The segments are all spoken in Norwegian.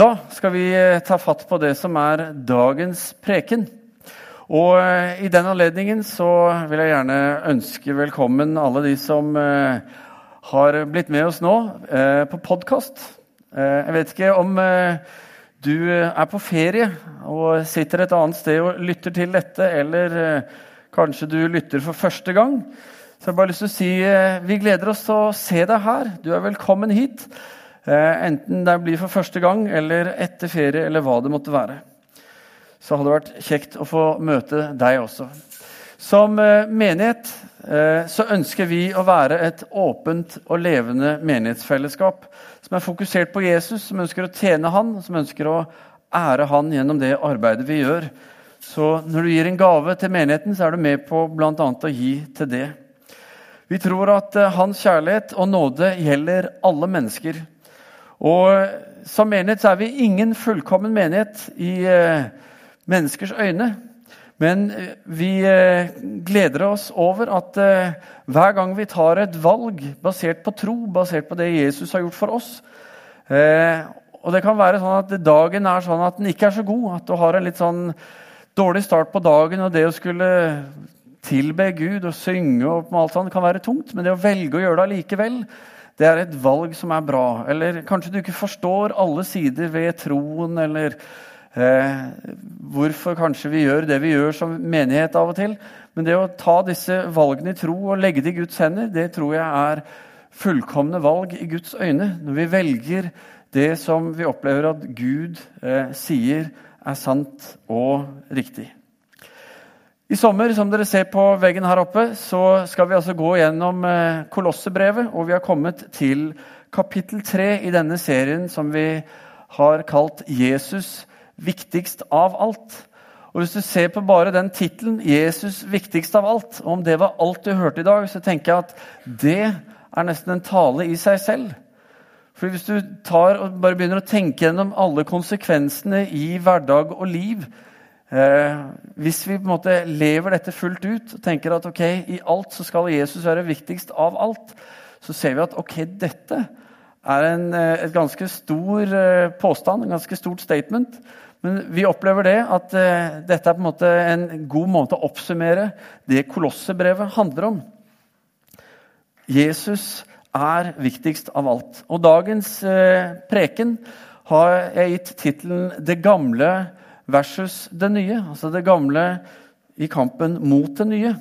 Da skal vi eh, ta fatt på det som er dagens preken. Og eh, I den anledningen så vil jeg gjerne ønske velkommen alle de som eh, har blitt med oss nå på podkast. Jeg vet ikke om du er på ferie og sitter et annet sted og lytter til dette, eller kanskje du lytter for første gang. Så jeg har bare lyst til å si vi gleder oss til å se deg her. Du er velkommen hit. Eh, enten det blir for første gang eller etter ferie eller hva det måtte være. Så hadde det vært kjekt å få møte deg også. Som eh, menighet eh, så ønsker vi å være et åpent og levende menighetsfellesskap som er fokusert på Jesus, som ønsker å tjene han, som ønsker å ære han gjennom det arbeidet vi gjør. Så når du gir en gave til menigheten, så er du med på bl.a. å gi til det. Vi tror at hans kjærlighet og nåde gjelder alle mennesker. Og som menighet så er vi ingen fullkommen menighet i eh, menneskers øyne. Men eh, vi eh, gleder oss over at eh, hver gang vi tar et valg basert på tro, basert på det Jesus har gjort for oss eh, Og det kan være sånn at dagen er sånn at den ikke er så god, at du har en litt sånn dårlig start på dagen, og det å skulle tilbe Gud og synge og alt sånt kan være tungt, men det å velge å gjøre det allikevel, det er et valg som er bra. Eller kanskje du ikke forstår alle sider ved troen, eller eh, hvorfor kanskje vi gjør det vi gjør som menighet av og til. Men det å ta disse valgene i tro og legge det i Guds hender, det tror jeg er fullkomne valg i Guds øyne. Når vi velger det som vi opplever at Gud eh, sier er sant og riktig. I sommer som dere ser på veggen her oppe, så skal vi altså gå gjennom eh, Kolossebrevet. Og vi har kommet til kapittel tre i denne serien som vi har kalt 'Jesus viktigst av alt'. Og Hvis du ser på bare den tittelen, 'Jesus viktigst av alt', og om det var alt du hørte i dag, så tenker jeg at det er nesten en tale i seg selv. For Hvis du tar og bare begynner å tenke gjennom alle konsekvensene i hverdag og liv, hvis vi på en måte lever dette fullt ut og tenker at ok, i alt så skal Jesus være viktigst av alt, så ser vi at ok, dette er en eh, et ganske stor eh, påstand, en ganske stort statement. Men vi opplever det at eh, dette er på en måte en god måte å oppsummere det Kolossebrevet handler om. Jesus er viktigst av alt. Og dagens eh, preken har jeg gitt tittelen 'Det gamle versus det nye. Altså det gamle i kampen mot det nye.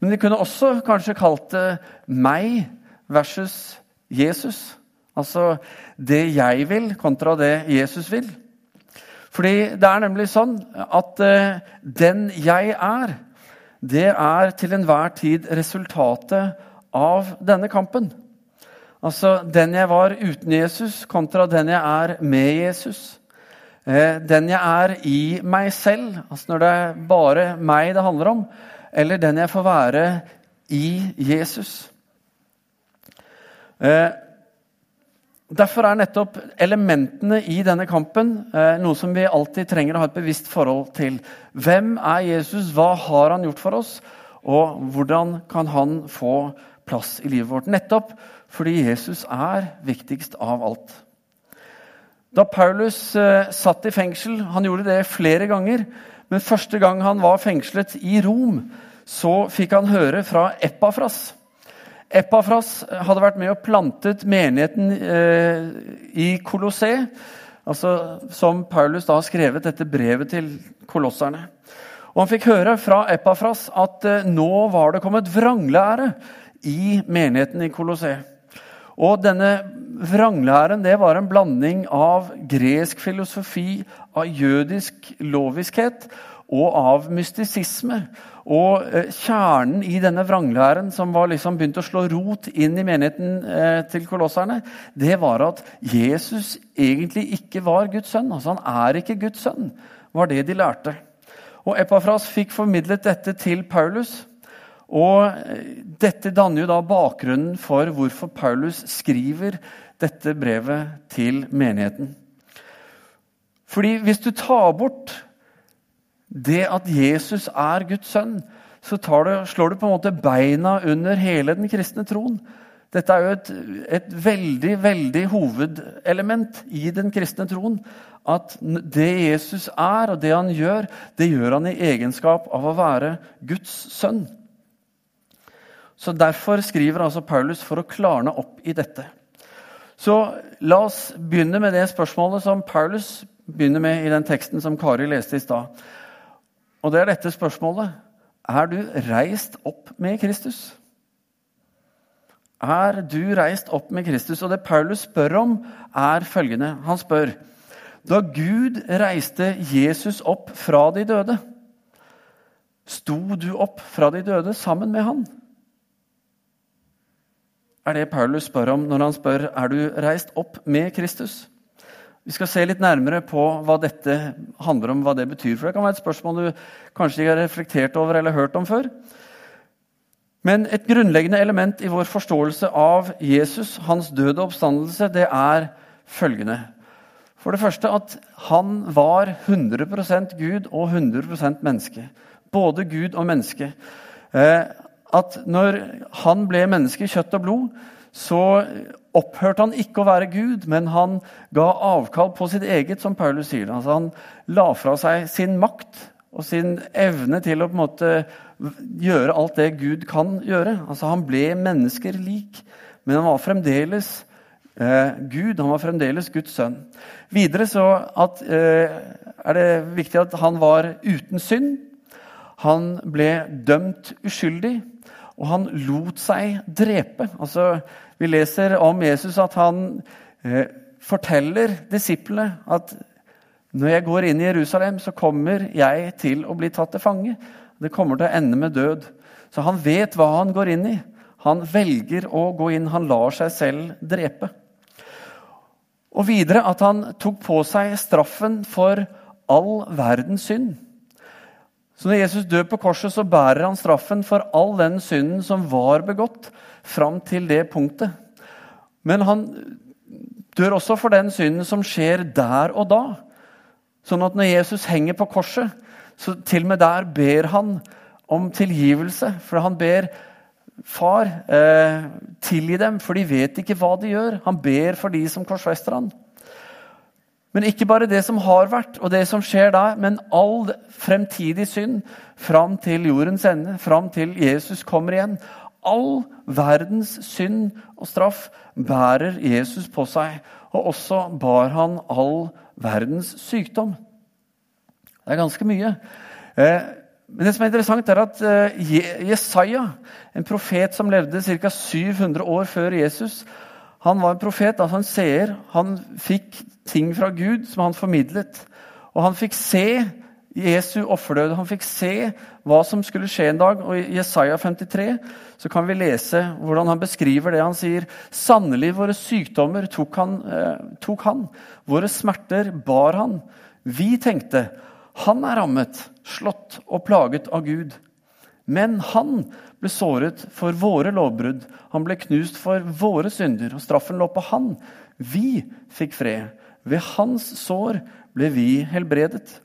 Men vi kunne også kanskje kalt det meg versus Jesus. Altså det jeg vil, kontra det Jesus vil. Fordi det er nemlig sånn at uh, den jeg er, det er til enhver tid resultatet av denne kampen. Altså den jeg var uten Jesus, kontra den jeg er med Jesus. Eh, den jeg er i meg selv, altså når det er bare meg det handler om, eller den jeg får være i Jesus. Eh, derfor er nettopp elementene i denne kampen eh, noe som vi alltid trenger å ha et bevisst forhold til. Hvem er Jesus? Hva har han gjort for oss? Og hvordan kan han få plass i livet vårt? Nettopp fordi Jesus er viktigst av alt. Da Paulus eh, satt i fengsel Han gjorde det flere ganger. Men første gang han var fengslet i Rom, så fikk han høre fra Epafras. Epafras hadde vært med og plantet menigheten eh, i Kolosseum, altså, som Paulus da har skrevet dette brevet til kolosserne. Og Han fikk høre fra Epafras at eh, nå var det kommet vranglære i menigheten i Kolosseum. Og denne vranglæren det var en blanding av gresk filosofi, av jødisk loviskhet og av mystisisme. Og eh, kjernen i denne vranglæren som var liksom begynt å slå rot inn i menigheten eh, til kolosserne, det var at Jesus egentlig ikke var Guds sønn. Altså Han er ikke Guds sønn, var det de lærte. Og Epafras fikk formidlet dette til Paulus. Og eh, dette danner jo da bakgrunnen for hvorfor Paulus skriver dette brevet til menigheten. Fordi hvis du tar bort det at Jesus er Guds sønn, så du, slår du på en måte beina under hele den kristne troen. Dette er jo et, et veldig, veldig hovedelement i den kristne troen. At det Jesus er, og det han gjør, det gjør han i egenskap av å være Guds sønn. Så Derfor skriver altså Paulus for å klarne opp i dette. Så la oss begynne med det spørsmålet som Paulus begynner med i den teksten som Kari leste i stad. Og det er dette spørsmålet. Er du reist opp med Kristus? Er du reist opp med Kristus? Og det Paulus spør om, er følgende. Han spør Da Gud reiste Jesus opp fra de døde, sto du opp fra de døde sammen med han? Er det Paulus spør om når han spør er du reist opp med Kristus? Vi skal se litt nærmere på hva dette handler om, hva det betyr. For det kan være et spørsmål du kanskje ikke har reflektert over eller hørt om før. Men et grunnleggende element i vår forståelse av Jesus, hans død og oppstandelse, det er følgende. For det første at han var 100% Gud og 100% menneske. Både Gud og menneske. Eh, at når han ble menneske i kjøtt og blod, så opphørte han ikke å være Gud, men han ga avkall på sitt eget, som Paulus sier. Altså han la fra seg sin makt og sin evne til å på en måte gjøre alt det Gud kan gjøre. Altså Han ble mennesker lik, men han var fremdeles eh, Gud. Han var fremdeles Guds sønn. Videre så at, eh, er det viktig at han var uten synd. Han ble dømt uskyldig, og han lot seg drepe. Altså, Vi leser om Jesus at han eh, forteller disiplene at når jeg går inn i Jerusalem, så kommer jeg til å bli tatt til fange. Det kommer til å ende med død. Så han vet hva han går inn i. Han velger å gå inn. Han lar seg selv drepe. Og videre at han tok på seg straffen for all verdens synd. Så når Jesus dør på korset, så bærer han straffen for all den synden som var begått fram til det punktet. Men han dør også for den synden som skjer der og da. Sånn at når Jesus henger på korset, så til og med der ber han om tilgivelse. For han ber Far, eh, tilgi dem, for de vet ikke hva de gjør. Han ber for de som korsfester han. Men ikke bare det som har vært, og det som skjer der, men all fremtidig synd fram til jordens ende, fram til Jesus kommer igjen. All verdens synd og straff bærer Jesus på seg. Og også bar han all verdens sykdom. Det er ganske mye. Eh, men det som er interessant, er at eh, Jesaja, en profet som levde ca. 700 år før Jesus, han var en profet, altså en seer. Han fikk ting fra Gud som han formidlet. Og han fikk se Jesu offerdød. Han fikk se hva som skulle skje en dag. Og I Jesaja 53 så kan vi lese hvordan han beskriver det. Han sier sannelig våre sykdommer tok han, eh, tok han. Våre smerter bar han. Vi tenkte han er rammet, slått og plaget av Gud. Men han ble såret for våre lovbrudd. Han ble knust for våre synder, og straffen lå på han. Vi fikk fred. Ved hans sår ble vi helbredet.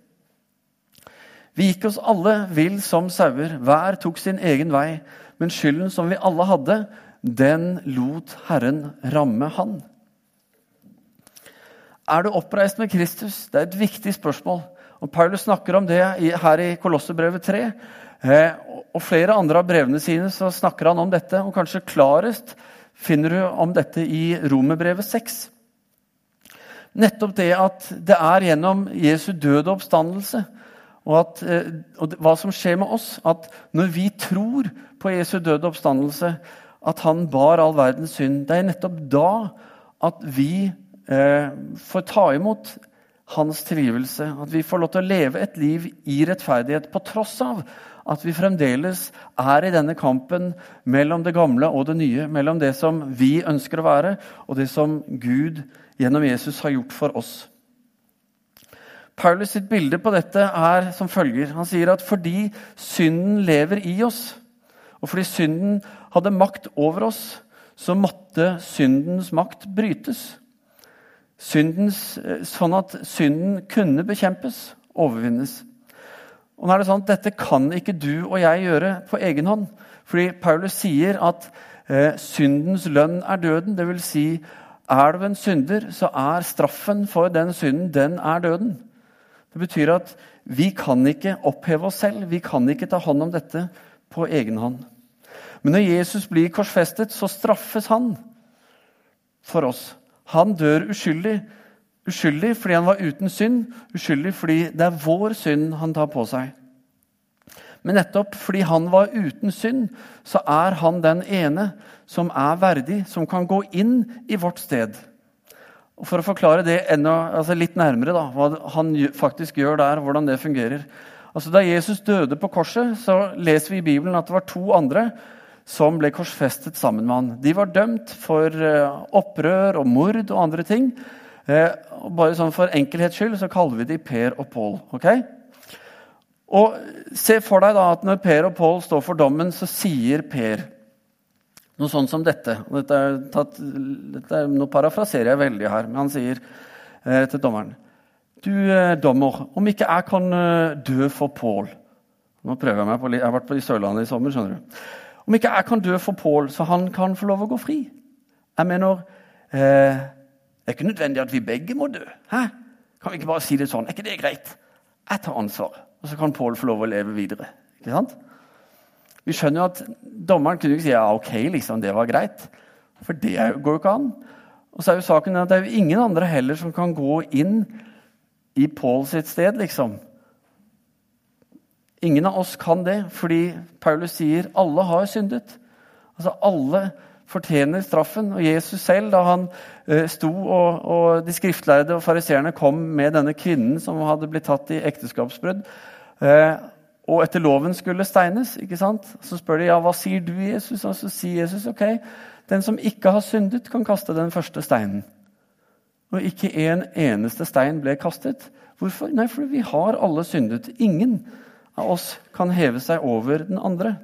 Vi gikk oss alle vill som sauer, hver tok sin egen vei. Men skylden som vi alle hadde, den lot Herren ramme han. Er du oppreist med Kristus? Det er et viktig spørsmål. Og Paulus snakker om det her i Kolossebrevet 3. Eh, og flere andre av brevene sine så snakker han om dette. Og kanskje klarest finner du om dette i Romerbrevet 6. Nettopp det at det er gjennom Jesu død og oppstandelse og, at, eh, og hva som skjer med oss, at når vi tror på Jesu død og oppstandelse, at han bar all verdens synd, det er nettopp da at vi eh, får ta imot hans tilgivelse. At vi får lov til å leve et liv i rettferdighet på tross av at vi fremdeles er i denne kampen mellom det gamle og det nye. Mellom det som vi ønsker å være, og det som Gud gjennom Jesus har gjort for oss. Paulus sitt bilde på dette er som følger. Han sier at fordi synden lever i oss, og fordi synden hadde makt over oss, så måtte syndens makt brytes. Syndens, eh, sånn at synden kunne bekjempes, overvinnes. Og nå er det sånn at Dette kan ikke du og jeg gjøre på egen hånd. Fordi Paulus sier at Eh, syndens lønn er døden. Det vil si, er du en synder, så er straffen for den synden den er døden. Det betyr at vi kan ikke oppheve oss selv. Vi kan ikke ta hånd om dette på egen hånd. Men når Jesus blir korsfestet, så straffes han for oss. Han dør uskyldig. Uskyldig fordi han var uten synd, uskyldig fordi det er vår synd han tar på seg. Men nettopp fordi han var uten synd, så er han den ene som er verdig, som kan gå inn i vårt sted. Og For å forklare det enda, altså litt nærmere, da, hva han faktisk gjør der, hvordan det fungerer. Altså Da Jesus døde på korset, så leser vi i Bibelen at det var to andre som ble korsfestet sammen med han. De var dømt for eh, opprør og mord og andre ting. Eh, og bare sånn For enkelhets skyld så kaller vi de Per og Pål. Okay? Og Se for deg da at når Per og Pål står for dommen, så sier Per noe sånt som dette. dette, er tatt, dette er, nå parafraserer jeg veldig her, men han sier eh, til dommeren Du, eh, dommer, om ikke jeg kan eh, dø for Pål Nå prøver jeg meg på, jeg har vært på Sørlandet i sommer. skjønner du. Om ikke jeg kan dø for Pål, så han kan få lov å gå fri. Jeg mener eh, Det er ikke nødvendig at vi begge må dø. Hæ? Kan vi ikke bare si det sånn? Er ikke det greit? Jeg tar ansvar, og så kan Pål få lov å leve videre. Ikke sant? Vi skjønner jo at dommeren kunne ikke si ja, ok, liksom, det var greit. For det går jo ikke an. Og så er jo saken at det er jo ingen andre heller som kan gå inn i Pål sitt sted, liksom. Ingen av oss kan det, fordi Paulus sier alle har syndet. Altså Alle fortjener straffen. Og Jesus selv, da han eh, sto og, og de skriftlærde og fariseerne kom med denne kvinnen som hadde blitt tatt i ekteskapsbrudd, eh, og etter loven skulle steines, ikke sant? så spør de ja, hva sier du, Jesus? Og så sier Jesus ok, den som ikke har syndet, kan kaste den første steinen. Og ikke en eneste stein ble kastet. Hvorfor? Nei, fordi vi har alle syndet. Ingen av oss kan heve seg over den andre.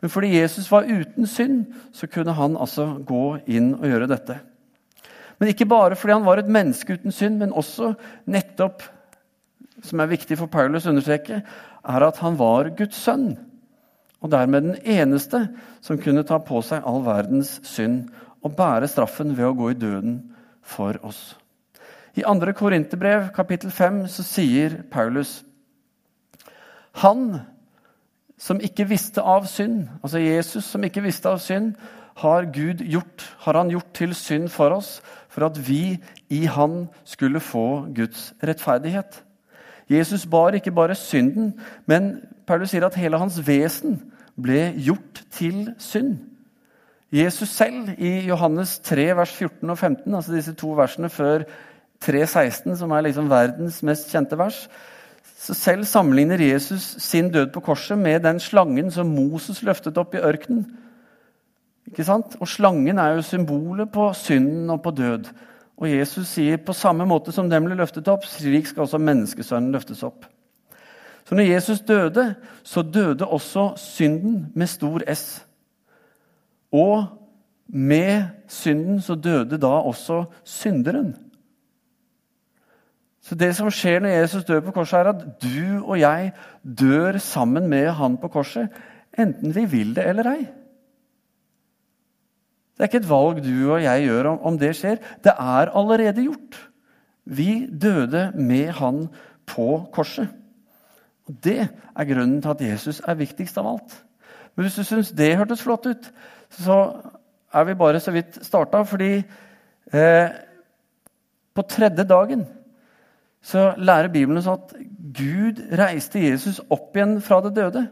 Men fordi Jesus var uten synd, så kunne han altså gå inn og gjøre dette. Men ikke bare fordi han var et menneske uten synd, men også nettopp, som er viktig for Paulus å understreke, er at han var Guds sønn. Og dermed den eneste som kunne ta på seg all verdens synd og bære straffen ved å gå i døden for oss. I 2. Korinterbrev kapittel 5 så sier Paulus han som ikke visste av synd, altså Jesus som ikke visste av synd, har Gud gjort, har han gjort til synd for oss, for at vi i han skulle få Guds rettferdighet. Jesus bar ikke bare synden, men Paulus sier at hele hans vesen ble gjort til synd. Jesus selv, i Johannes 3, vers 14 og 15, altså disse to versene før 3.16, som er liksom verdens mest kjente vers, så selv sammenligner Jesus sin død på korset med den slangen som Moses løftet opp i ørkenen. Ikke sant? Og slangen er jo symbolet på synden og på død. Og Jesus sier på samme måte som den ble løftet opp, slik skal også menneskesønnen løftes opp. Så når Jesus døde, så døde også synden med stor S. Og med synden så døde da også synderen. Så det som skjer når Jesus dør på korset, er at du og jeg dør sammen med han på korset, enten vi vil det eller ei. Det er ikke et valg du og jeg gjør om, det skjer. Det er allerede gjort. Vi døde med han på korset. Og Det er grunnen til at Jesus er viktigst av alt. Men hvis du syns det hørtes flott ut, så er vi bare så vidt starta. Fordi eh, på tredje dagen så lærer Bibelen oss at Gud reiste Jesus opp igjen fra det døde.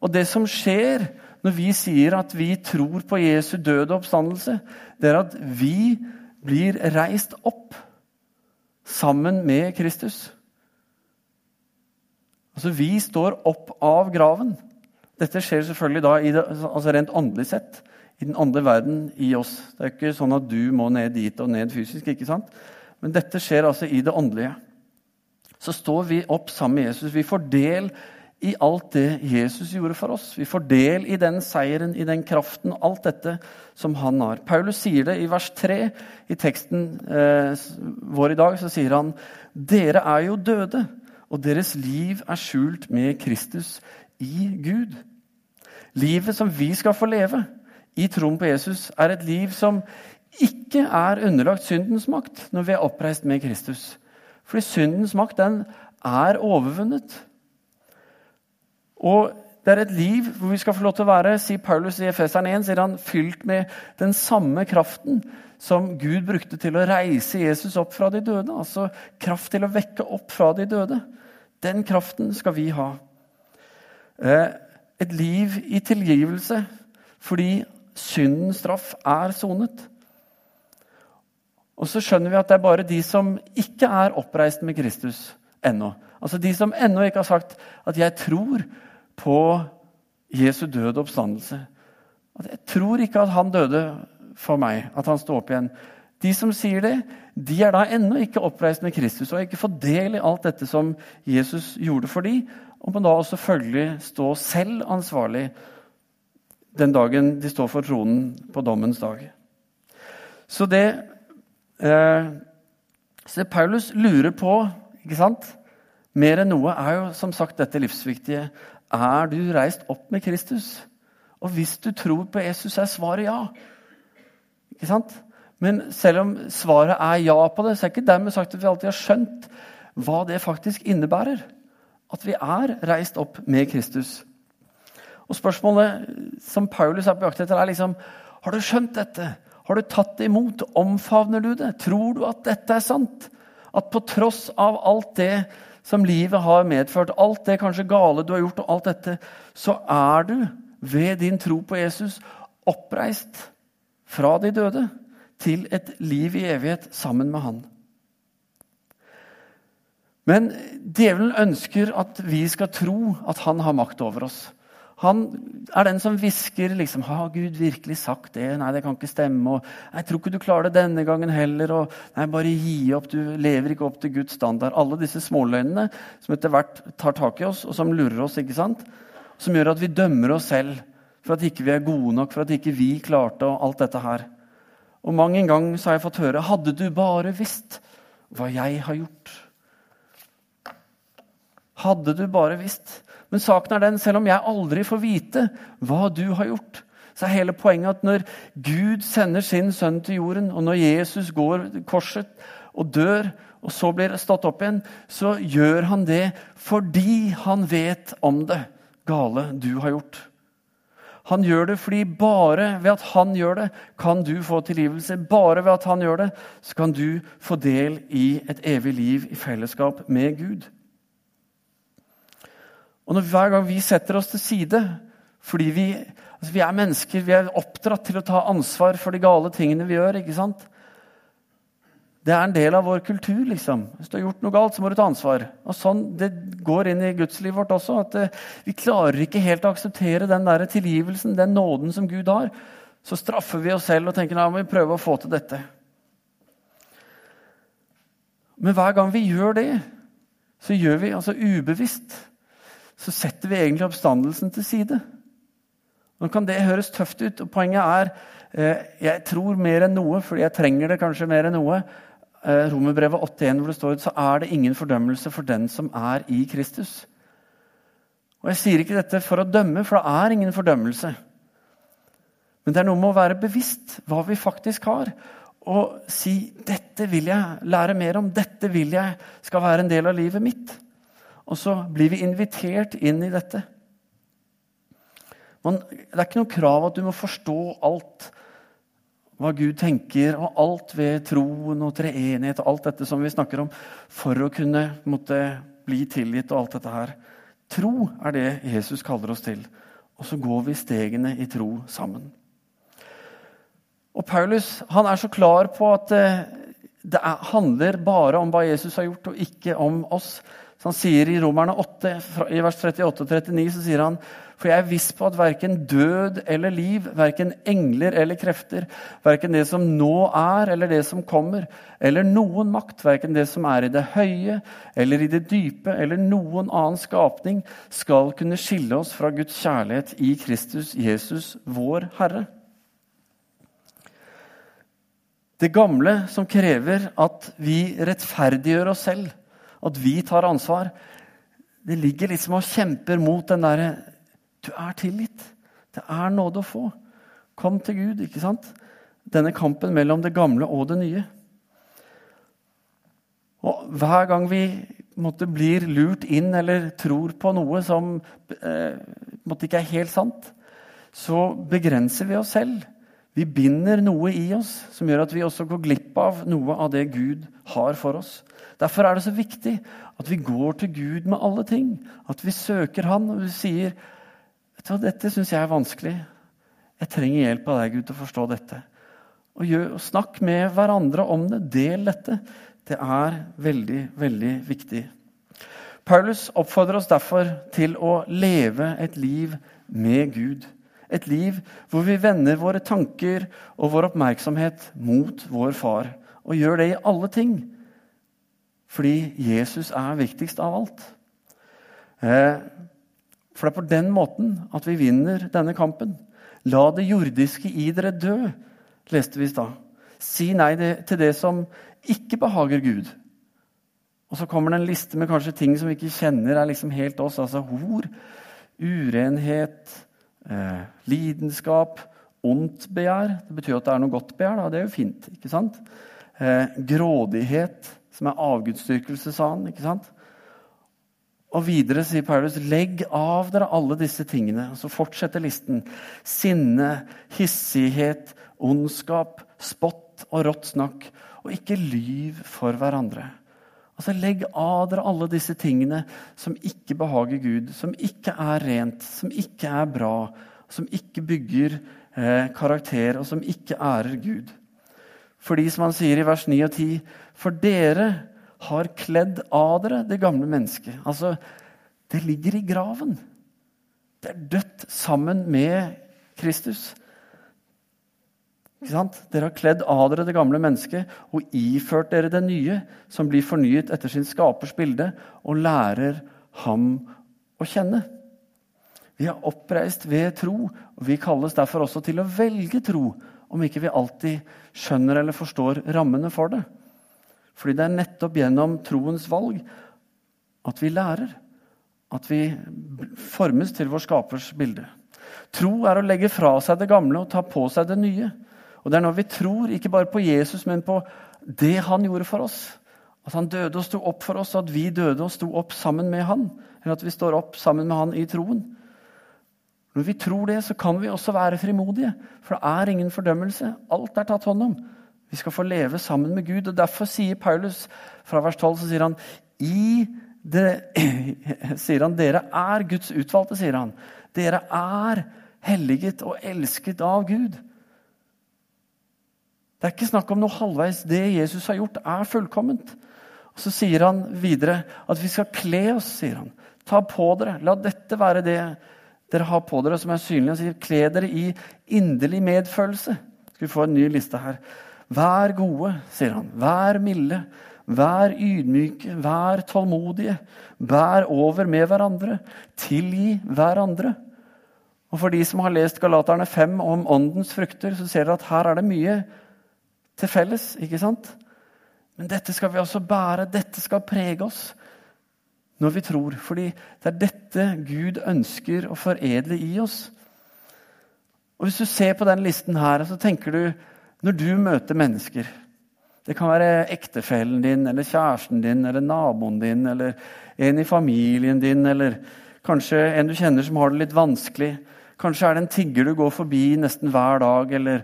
Og det som skjer når vi sier at vi tror på Jesu døde oppstandelse, det er at vi blir reist opp sammen med Kristus. Altså, Vi står opp av graven. Dette skjer selvfølgelig da det, altså rent åndelig sett. I den andre verden i oss. Det er ikke sånn at du må ned dit og ned fysisk. ikke sant? Men dette skjer altså i det åndelige så står vi opp sammen med Jesus. Vi får del i alt det Jesus gjorde for oss. Vi får del i den seieren, i den kraften, alt dette som han har. Paulus sier det i vers 3 i teksten eh, vår i dag. Så sier han dere er jo døde, og deres liv er skjult med Kristus i Gud. Livet som vi skal få leve, i troen på Jesus er et liv som ikke er underlagt syndens makt når vi er oppreist med Kristus. Fordi syndens makt, den er overvunnet. Og det er et liv hvor vi skal få lov til å være, sier Paulus i Efeseren 1, sier han, fylt med den samme kraften som Gud brukte til å reise Jesus opp fra de døde. Altså kraft til å vekke opp fra de døde. Den kraften skal vi ha. Eh, et liv i tilgivelse fordi syndens straff er sonet. Og så skjønner vi at det er bare de som ikke er oppreist med Kristus ennå. Altså de som ennå ikke har sagt at 'jeg tror på Jesu døde oppstandelse'. At 'Jeg tror ikke at han døde for meg, at han står opp igjen'. De som sier det, de er da ennå ikke oppreist med Kristus og har ikke fått del i alt dette som Jesus gjorde for dem, og må da også følgelig stå selv ansvarlig den dagen de står for tronen på dommens dag. Så det så det Paulus lurer på, ikke sant? mer enn noe, er jo som sagt dette livsviktige. Er du reist opp med Kristus? Og hvis du tror på Jesus, er svaret ja. Ikke sant? Men selv om svaret er ja på det, så er ikke dermed sagt at vi alltid har skjønt hva det faktisk innebærer. At vi er reist opp med Kristus. Og Spørsmålet som Paulus er på jakt etter, er liksom Har du skjønt dette? Har du tatt det imot? Omfavner du det? Tror du at dette er sant? At på tross av alt det som livet har medført, alt det kanskje gale du har gjort, og alt dette, så er du ved din tro på Jesus oppreist fra de døde til et liv i evighet sammen med Han. Men djevelen ønsker at vi skal tro at han har makt over oss. Han er den som hvisker liksom, 'Har Gud virkelig sagt det?' 'Nei, det kan ikke stemme.' Og, 'Jeg tror ikke du klarer det denne gangen heller.' Og, 'Nei, bare gi opp. Du lever ikke opp til Guds standard.' Alle disse småløgnene som etter hvert tar tak i oss, og som lurer oss. ikke sant? Som gjør at vi dømmer oss selv for at ikke vi er gode nok, for at ikke vi klarte og alt dette her. Og mang en gang så har jeg fått høre 'Hadde du bare visst hva jeg har gjort'. Hadde du bare visst. Men saken er den, selv om jeg aldri får vite hva du har gjort, så er hele poenget at når Gud sender sin sønn til jorden, og når Jesus går korset og dør, og så blir stått opp igjen, så gjør han det fordi han vet om det gale du har gjort. Han gjør det fordi bare ved at han gjør det, kan du få tilgivelse. Bare ved at han gjør det, så kan du få del i et evig liv i fellesskap med Gud. Og når, hver gang vi setter oss til side fordi vi, altså vi er mennesker, vi er oppdratt til å ta ansvar for de gale tingene vi gjør. ikke sant? Det er en del av vår kultur. liksom. Hvis du har gjort noe galt, så må du ta ansvar. Og sånn, Det går inn i gudslivet vårt også. at uh, Vi klarer ikke helt å akseptere den der tilgivelsen, den nåden som Gud har. Så straffer vi oss selv og tenker nei, må vi prøve å få til dette. Men hver gang vi gjør det, så gjør vi altså ubevisst så setter vi egentlig oppstandelsen til side. Nå kan det høres tøft ut, og poenget er eh, jeg tror mer enn noe, fordi jeg trenger det kanskje mer enn noe. Eh, Romerbrevet 8.1, hvor det står ut, så er det ingen fordømmelse for den som er i Kristus. Og Jeg sier ikke dette for å dømme, for det er ingen fordømmelse. Men det er noe med å være bevisst hva vi faktisk har, og si 'dette vil jeg lære mer om', 'dette vil jeg skal være en del av livet mitt'. Og så blir vi invitert inn i dette. Man, det er ikke noe krav at du må forstå alt hva Gud tenker, og alt ved troen og treenighet og alt dette som vi snakker om, for å kunne måtte, bli tilgitt og alt dette her. Tro er det Jesus kaller oss til. Og så går vi stegene i tro sammen. Og Paulus han er så klar på at eh, det er, handler bare om hva Jesus har gjort, og ikke om oss. Så han sier i Romerne 8, i vers 38 og 39, så sier han for jeg er viss på at verken død eller liv, verken engler eller krefter, verken det som nå er eller det som kommer, eller noen makt, verken det som er i det høye eller i det dype, eller noen annen skapning, skal kunne skille oss fra Guds kjærlighet i Kristus Jesus, vår Herre. Det gamle som krever at vi rettferdiggjør oss selv, at vi tar ansvar. Det ligger liksom og kjemper mot den derre Du er tilgitt. Det er nåde å få. Kom til Gud, ikke sant? Denne kampen mellom det gamle og det nye. Og hver gang vi måtte, blir lurt inn eller tror på noe som eh, måtte ikke er helt sant, så begrenser vi oss selv. Vi binder noe i oss som gjør at vi også går glipp av noe av det Gud har for oss. Derfor er det så viktig at vi går til Gud med alle ting. At vi søker Han og vi sier vet du, 'Dette syns jeg er vanskelig. Jeg trenger hjelp av deg, Gud, til å forstå dette.' Og, gjør, og Snakk med hverandre om det. Del dette. Det er veldig, veldig viktig. Paulus oppfordrer oss derfor til å leve et liv med Gud. Et liv hvor vi vender våre tanker og vår oppmerksomhet mot vår far. Og gjør det i alle ting. Fordi Jesus er viktigst av alt. Eh, for det er på den måten at vi vinner denne kampen. La det jordiske i dere dø, leste vi i stad. Si nei til det som ikke behager Gud. Og så kommer det en liste med kanskje ting som vi ikke kjenner er liksom helt oss. Altså hor, urenhet, eh, lidenskap, ondt begjær. Det betyr at det er noe godt begjær. Da. Det er jo fint. ikke sant? Eh, grådighet, som er avgudsdyrkelse, sa han. ikke sant? Og videre sier Paulus, legg av dere alle disse tingene. Og så fortsetter listen. Sinne, hissighet, ondskap, spott og rått snakk. Og ikke lyv for hverandre. Altså Legg av dere alle disse tingene som ikke behager Gud, som ikke er rent, som ikke er bra, som ikke bygger eh, karakter, og som ikke ærer Gud. Fordi, som han sier i vers 9 og 10, for dere har kledd av dere det gamle mennesket. Altså, det ligger i graven. Det er dødt sammen med Kristus. Dere har kledd av dere det gamle mennesket og iført dere det nye, som blir fornyet etter sin skapers bilde, og lærer ham å kjenne. Vi er oppreist ved tro, og vi kalles derfor også til å velge tro, om ikke vi alltid skjønner eller forstår rammene for det. Fordi det er nettopp gjennom troens valg at vi lærer. At vi formes til vår skapers bilde. Tro er å legge fra seg det gamle og ta på seg det nye. Og det er når vi tror ikke bare på Jesus, men på det han gjorde for oss. At han døde og sto opp for oss, og at vi døde og sto opp sammen med han. Eller at vi står opp sammen med han i troen. Når vi tror det, så kan vi også være frimodige. For det er ingen fordømmelse. Alt er tatt hånd om. Vi skal få leve sammen med Gud. og Derfor sier Paulus fra vers 12 så sier han, sier han dere er Guds utvalgte. sier han. Dere er helliget og elsket av Gud. Det er ikke snakk om noe halvveis. Det Jesus har gjort, er fullkomment. Og Så sier han videre at vi skal kle oss, sier han. Ta på dere. La dette være det dere har på dere som er synlig. Han sier kle dere i inderlig medfølelse. Skal vi få en ny liste her. Vær gode, sier han. Vær milde. Vær ydmyke. Vær tålmodige. Vær over med hverandre. Tilgi hverandre. Og For de som har lest Galaterne 5 om åndens frukter, så ser dere at her er det mye til felles. ikke sant? Men dette skal vi også bære. Dette skal prege oss når vi tror. Fordi det er dette Gud ønsker å foredle i oss. Og Hvis du ser på den listen her, så tenker du når du møter mennesker Det kan være ektefellen din eller kjæresten din eller naboen din eller en i familien din eller kanskje en du kjenner som har det litt vanskelig. Kanskje er det en tigger du går forbi nesten hver dag, eller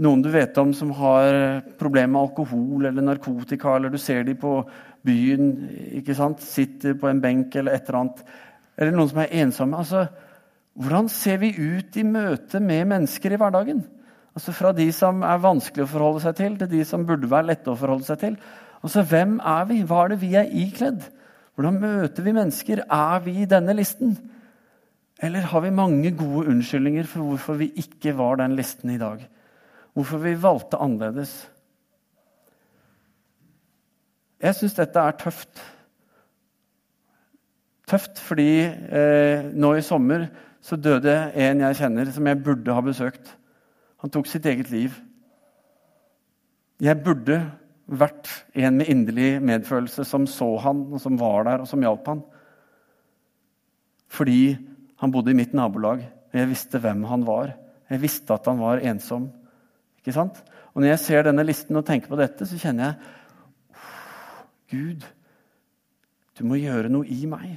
noen du vet om som har problemer med alkohol eller narkotika, eller du ser dem på byen, ikke sant? sitter på en benk eller et eller annet. Eller noen som er ensomme. Altså, hvordan ser vi ut i møte med mennesker i hverdagen? Altså Fra de som er vanskelig å forholde seg til, til de som burde være lette å forholde seg til. Altså, Hvem er vi? Hva er det vi er ikledd? Hvordan møter vi mennesker? Er vi i denne listen? Eller har vi mange gode unnskyldninger for hvorfor vi ikke var den listen i dag? Hvorfor vi valgte annerledes. Jeg syns dette er tøft. Tøft fordi eh, nå i sommer så døde en jeg kjenner, som jeg burde ha besøkt. Han tok sitt eget liv. Jeg burde vært en med inderlig medfølelse som så han, og som var der, og som hjalp han. Fordi han bodde i mitt nabolag, og jeg visste hvem han var. Jeg visste at han var ensom. Ikke sant? Og når jeg ser denne listen og tenker på dette, så kjenner jeg Gud, du må gjøre noe i meg.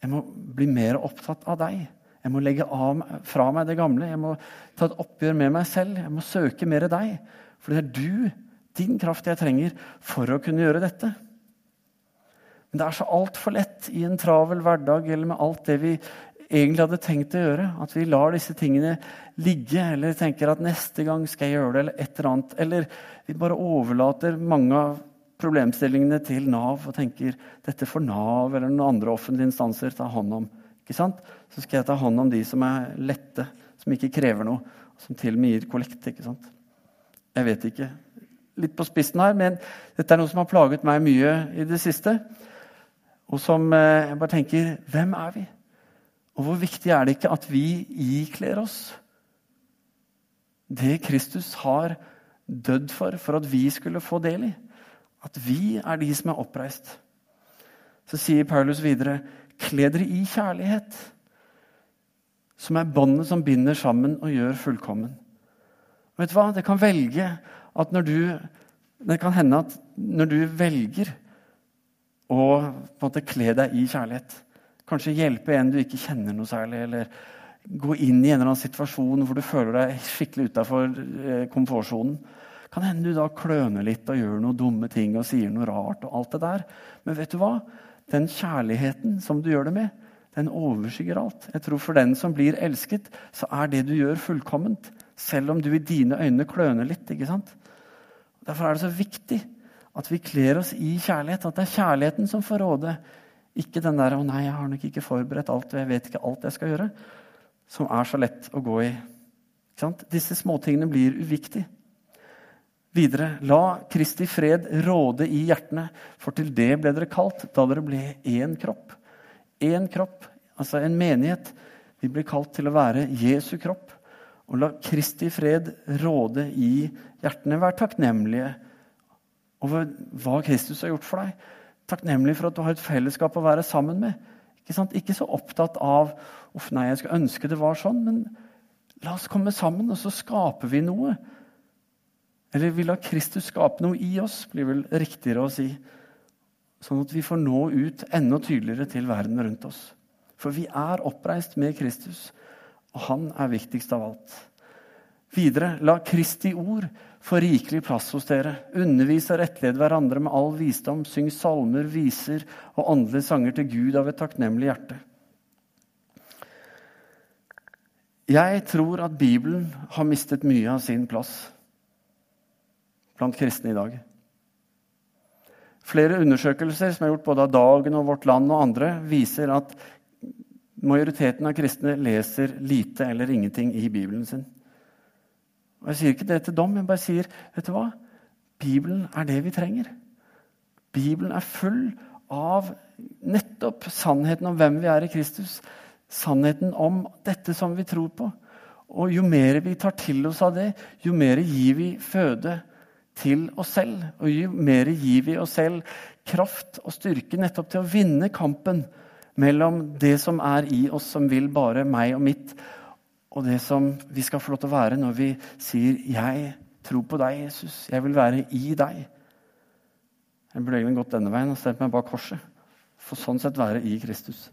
Jeg må bli mer opptatt av deg. Jeg må legge av, fra meg det gamle. Jeg må ta et oppgjør med meg selv. Jeg må søke mer deg. For det er du, din kraft, jeg trenger for å kunne gjøre dette. Men det er så altfor lett i en travel hverdag eller med alt det vi egentlig hadde tenkt å gjøre. At vi lar disse tingene ligge, eller tenker at neste gang skal jeg gjøre det, eller et eller annet. Eller vi bare overlater mange av problemstillingene til Nav og tenker dette får Nav eller noen andre offentlige instanser ta hånd om. Ikke sant? Så skal jeg ta hånd om de som er lette, som ikke krever noe, som til og med gir kollekt. ikke sant? Jeg vet ikke. Litt på spissen her, men dette er noe som har plaget meg mye i det siste. Og som eh, jeg bare tenker Hvem er vi? Og hvor viktig er det ikke at vi ikler oss det Kristus har dødd for, for at vi skulle få del i? At vi er de som er oppreist. Så sier Paulus videre, kle dere i kjærlighet, som er båndet som binder sammen og gjør fullkommen. Vet du hva? Det kan velge at når du Det kan hende at når du velger å på en måte kle deg i kjærlighet Kanskje hjelpe en du ikke kjenner noe særlig, eller gå inn i en eller annen situasjon hvor du føler deg skikkelig utafor eh, komfortsonen. Kan hende du da kløner litt og gjør noen dumme ting og sier noe rart. og alt det der. Men vet du hva? Den kjærligheten som du gjør det med, den overskygger alt. Jeg tror For den som blir elsket, så er det du gjør, fullkomment. Selv om du i dine øyne kløner litt. ikke sant? Derfor er det så viktig at vi kler oss i kjærlighet. At det er kjærligheten som får råde ikke den der 'Å nei, jeg har nok ikke forberedt alt, og jeg vet ikke alt jeg skal gjøre', som er så lett å gå i. Disse småtingene blir uviktige. Videre, la Kristi fred råde i hjertene, for til det ble dere kalt da dere ble én kropp. Én kropp, altså en menighet. Vi ble kalt til å være Jesu kropp. Og la Kristi fred råde i hjertene. Vær takknemlige over hva Kristus har gjort for deg takknemlig for at du har et fellesskap å være sammen med. Ikke, ikke så opptatt av uff, nei, jeg skulle ønske det var sånn, men la oss komme sammen, og så skaper vi noe. Eller vi lar Kristus skape noe i oss, blir vel riktigere å si. Sånn at vi får nå ut enda tydeligere til verden rundt oss. For vi er oppreist med Kristus, og han er viktigst av alt. Videre, la Kristi ord få rikelig plass hos dere. Undervis og rettled hverandre med all visdom. Syng salmer, viser og åndelige sanger til Gud av et takknemlig hjerte. Jeg tror at Bibelen har mistet mye av sin plass blant kristne i dag. Flere undersøkelser som er gjort både av Dagen og Vårt Land og andre, viser at majoriteten av kristne leser lite eller ingenting i Bibelen sin. Og Jeg sier ikke det til dom, jeg bare sier vet du hva? Bibelen er det vi trenger. Bibelen er full av nettopp sannheten om hvem vi er i Kristus. Sannheten om dette som vi tror på. Og jo mer vi tar til oss av det, jo mer gir vi føde til oss selv. Og jo mer gir vi oss selv kraft og styrke nettopp til å vinne kampen mellom det som er i oss, som vil bare meg og mitt, og det som vi skal få lov til å være når vi sier 'Jeg tror på deg, Jesus. Jeg vil være i deg'. Jeg burde egentlig gått denne veien og stelt meg bak korset. For sånn sett være i Kristus.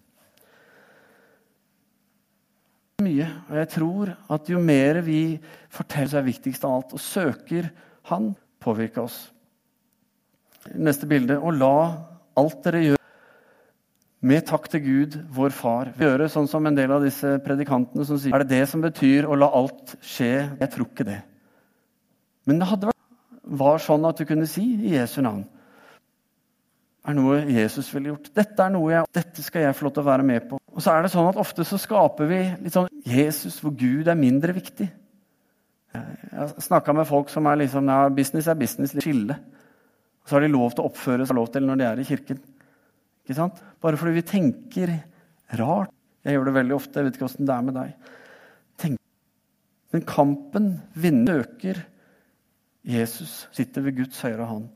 Mye, og jeg tror at jo mer vi forteller, så er viktigst av alt, og søker Han, påvirke oss. Neste bilde. Og la alt dere gjør med takk til Gud, vår Far. Vi gjør det sånn som en del av disse predikantene som sier Er det det som betyr å la alt skje? Jeg tror ikke det. Men det hadde vært var sånn at du kunne si i Jesu navn. er noe Jesus ville gjort. Dette er noe jeg, dette skal jeg få lov til å være med på. Og så er det sånn at Ofte så skaper vi litt sånn Jesus hvor Gud er mindre viktig. Jeg har snakka med folk som er liksom ja, business er business, litt skille. Så har de lov til å oppføre seg lov til når de er i kirken. Ikke sant? Bare fordi vi tenker rart. Jeg gjør det veldig ofte. Jeg vet ikke åssen det er med deg. Tenk. Men kampen vinner øker. Jesus sitter ved Guds høyre hånd.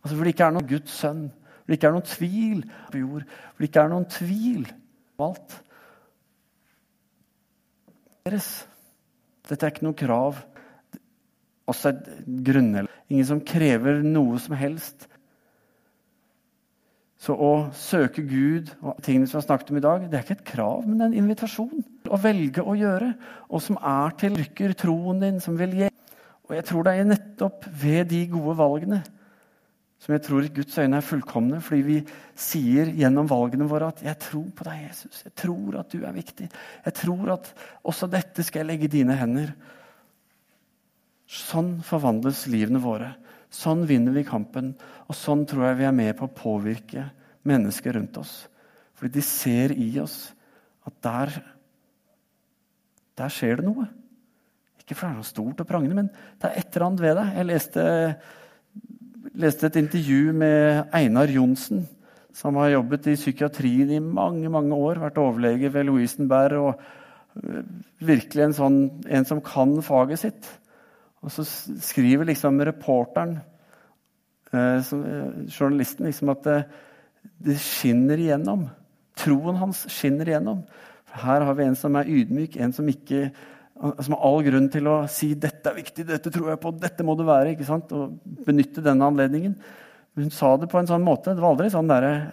Altså Hvor det ikke er noen Guds sønn, hvor det ikke er noen tvil på jord, hvor det ikke er noen tvil på alt. Dette er ikke noe krav. Også et grunnlag. Ingen som krever noe som helst. Så å søke Gud og tingene som vi har snakket om i dag, det er ikke et krav, men en invitasjon. Å velge å gjøre, og som er til lykker troen din, som vil gi. Og jeg tror det er nettopp ved de gode valgene som jeg tror i Guds øyne er fullkomne, fordi vi sier gjennom valgene våre at 'jeg tror på deg, Jesus'. Jeg tror at du er viktig. Jeg tror at også dette skal jeg legge i dine hender. Sånn forvandles livene våre. Sånn vinner vi kampen. Og sånn tror jeg vi er med på å påvirke mennesker rundt oss. Fordi de ser i oss at der, der skjer det noe. Ikke fordi det er noe stort og prangende, men det er et eller annet ved det. Jeg leste, leste et intervju med Einar Johnsen, som har jobbet i psykiatrien i mange mange år. Vært overlege ved Lovisenberg og øh, virkelig en, sånn, en som kan faget sitt. Og så skriver liksom reporteren, eh, eh, journalisten, liksom at det, det, skinner igjennom. Troen hans skinner igjennom. Her har vi en som er ydmyk, en som, ikke, som har all grunn til å si 'dette er viktig, dette tror jeg på, dette må det være', ikke sant? og benytte denne anledningen. Hun sa det på en sånn måte. Det var aldri sånn derre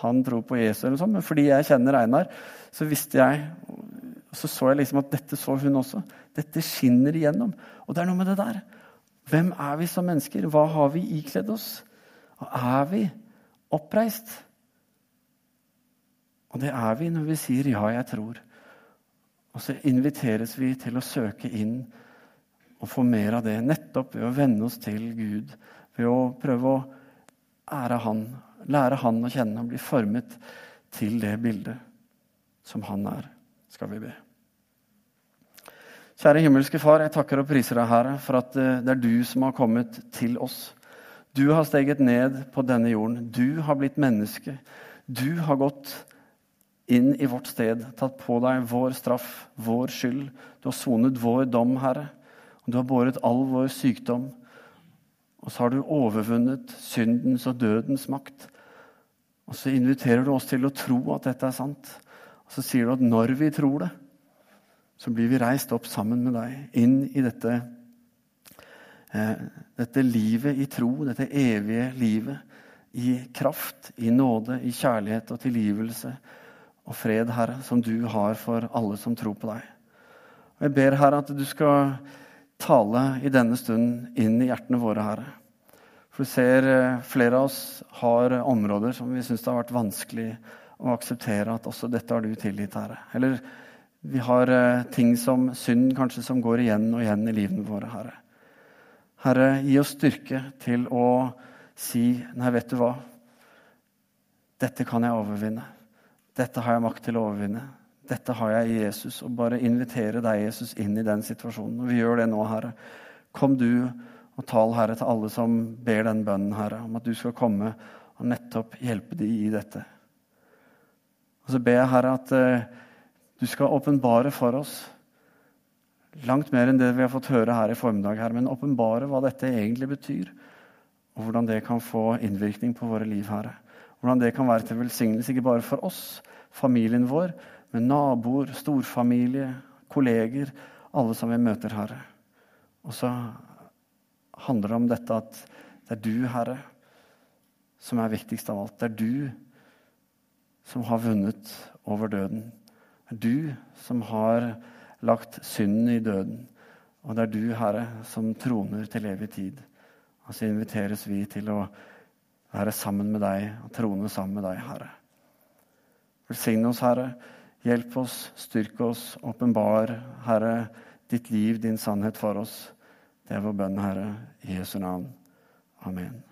Han tror på Jesus, eller sånn, men fordi jeg kjenner Einar, så visste jeg Så så jeg liksom at dette så hun også. Dette skinner igjennom. Og det er noe med det der. Hvem er vi som mennesker? Hva har vi ikledd oss? Og er vi oppreist? Og det er vi når vi sier 'ja, jeg tror'. Og så inviteres vi til å søke inn og få mer av det, nettopp ved å venne oss til Gud. Ved å prøve å ære Han, lære Han å kjenne og bli formet til det bildet som Han er, skal vi be. Kjære himmelske Far, jeg takker og priser deg, Herre, for at eh, det er du som har kommet til oss. Du har steget ned på denne jorden. Du har blitt menneske. Du har gått inn i vårt sted, tatt på deg vår straff, vår skyld. Du har sonet vår dom, Herre. Du har båret all vår sykdom. Og så har du overvunnet syndens og dødens makt. Og så inviterer du oss til å tro at dette er sant. Så sier du at når vi tror det, så blir vi reist opp sammen med deg inn i dette, eh, dette livet i tro, dette evige livet. I kraft, i nåde, i kjærlighet og tilgivelse og fred, Herre, som du har for alle som tror på deg. Og Jeg ber, Herre, at du skal tale i denne stunden inn i hjertene våre, Herre. For du ser eh, flere av oss har områder som vi syns det har vært vanskelig å akseptere at også dette har du tilgitt, Herre. Eller vi har eh, ting som synd kanskje som går igjen og igjen i livene våre, Herre. Herre, gi oss styrke til å si Nei, vet du hva? Dette kan jeg overvinne. Dette har jeg makt til å overvinne. Dette har jeg i Jesus. Og bare invitere deg, Jesus, inn i den situasjonen. Og vi gjør det nå, Herre. Kom du og tal, Herre, til alle som ber den bønnen, Herre, om at du skal komme og nettopp hjelpe dem i dette. Og så ber jeg, Herre, at eh, du skal åpenbare for oss langt mer enn det vi har fått høre her i formiddag, her, men åpenbare hva dette egentlig betyr, og hvordan det kan få innvirkning på våre liv, Herre. Hvordan det kan være til velsignelse ikke bare for oss, familien vår, men naboer, storfamilie, kolleger, alle som vi møter, Herre. Og så handler det om dette at det er du, Herre, som er viktigst av alt. Det er du som har vunnet over døden Det er du som har lagt synden i døden. Og det er du, Herre, som troner til evig tid. Og så inviteres vi til å være sammen med deg og trone sammen med deg, Herre. Velsigne oss, Herre. Hjelp oss, styrk oss, åpenbar, Herre, ditt liv, din sannhet for oss. Det er vår bønn, Herre, i Jesu navn. Amen.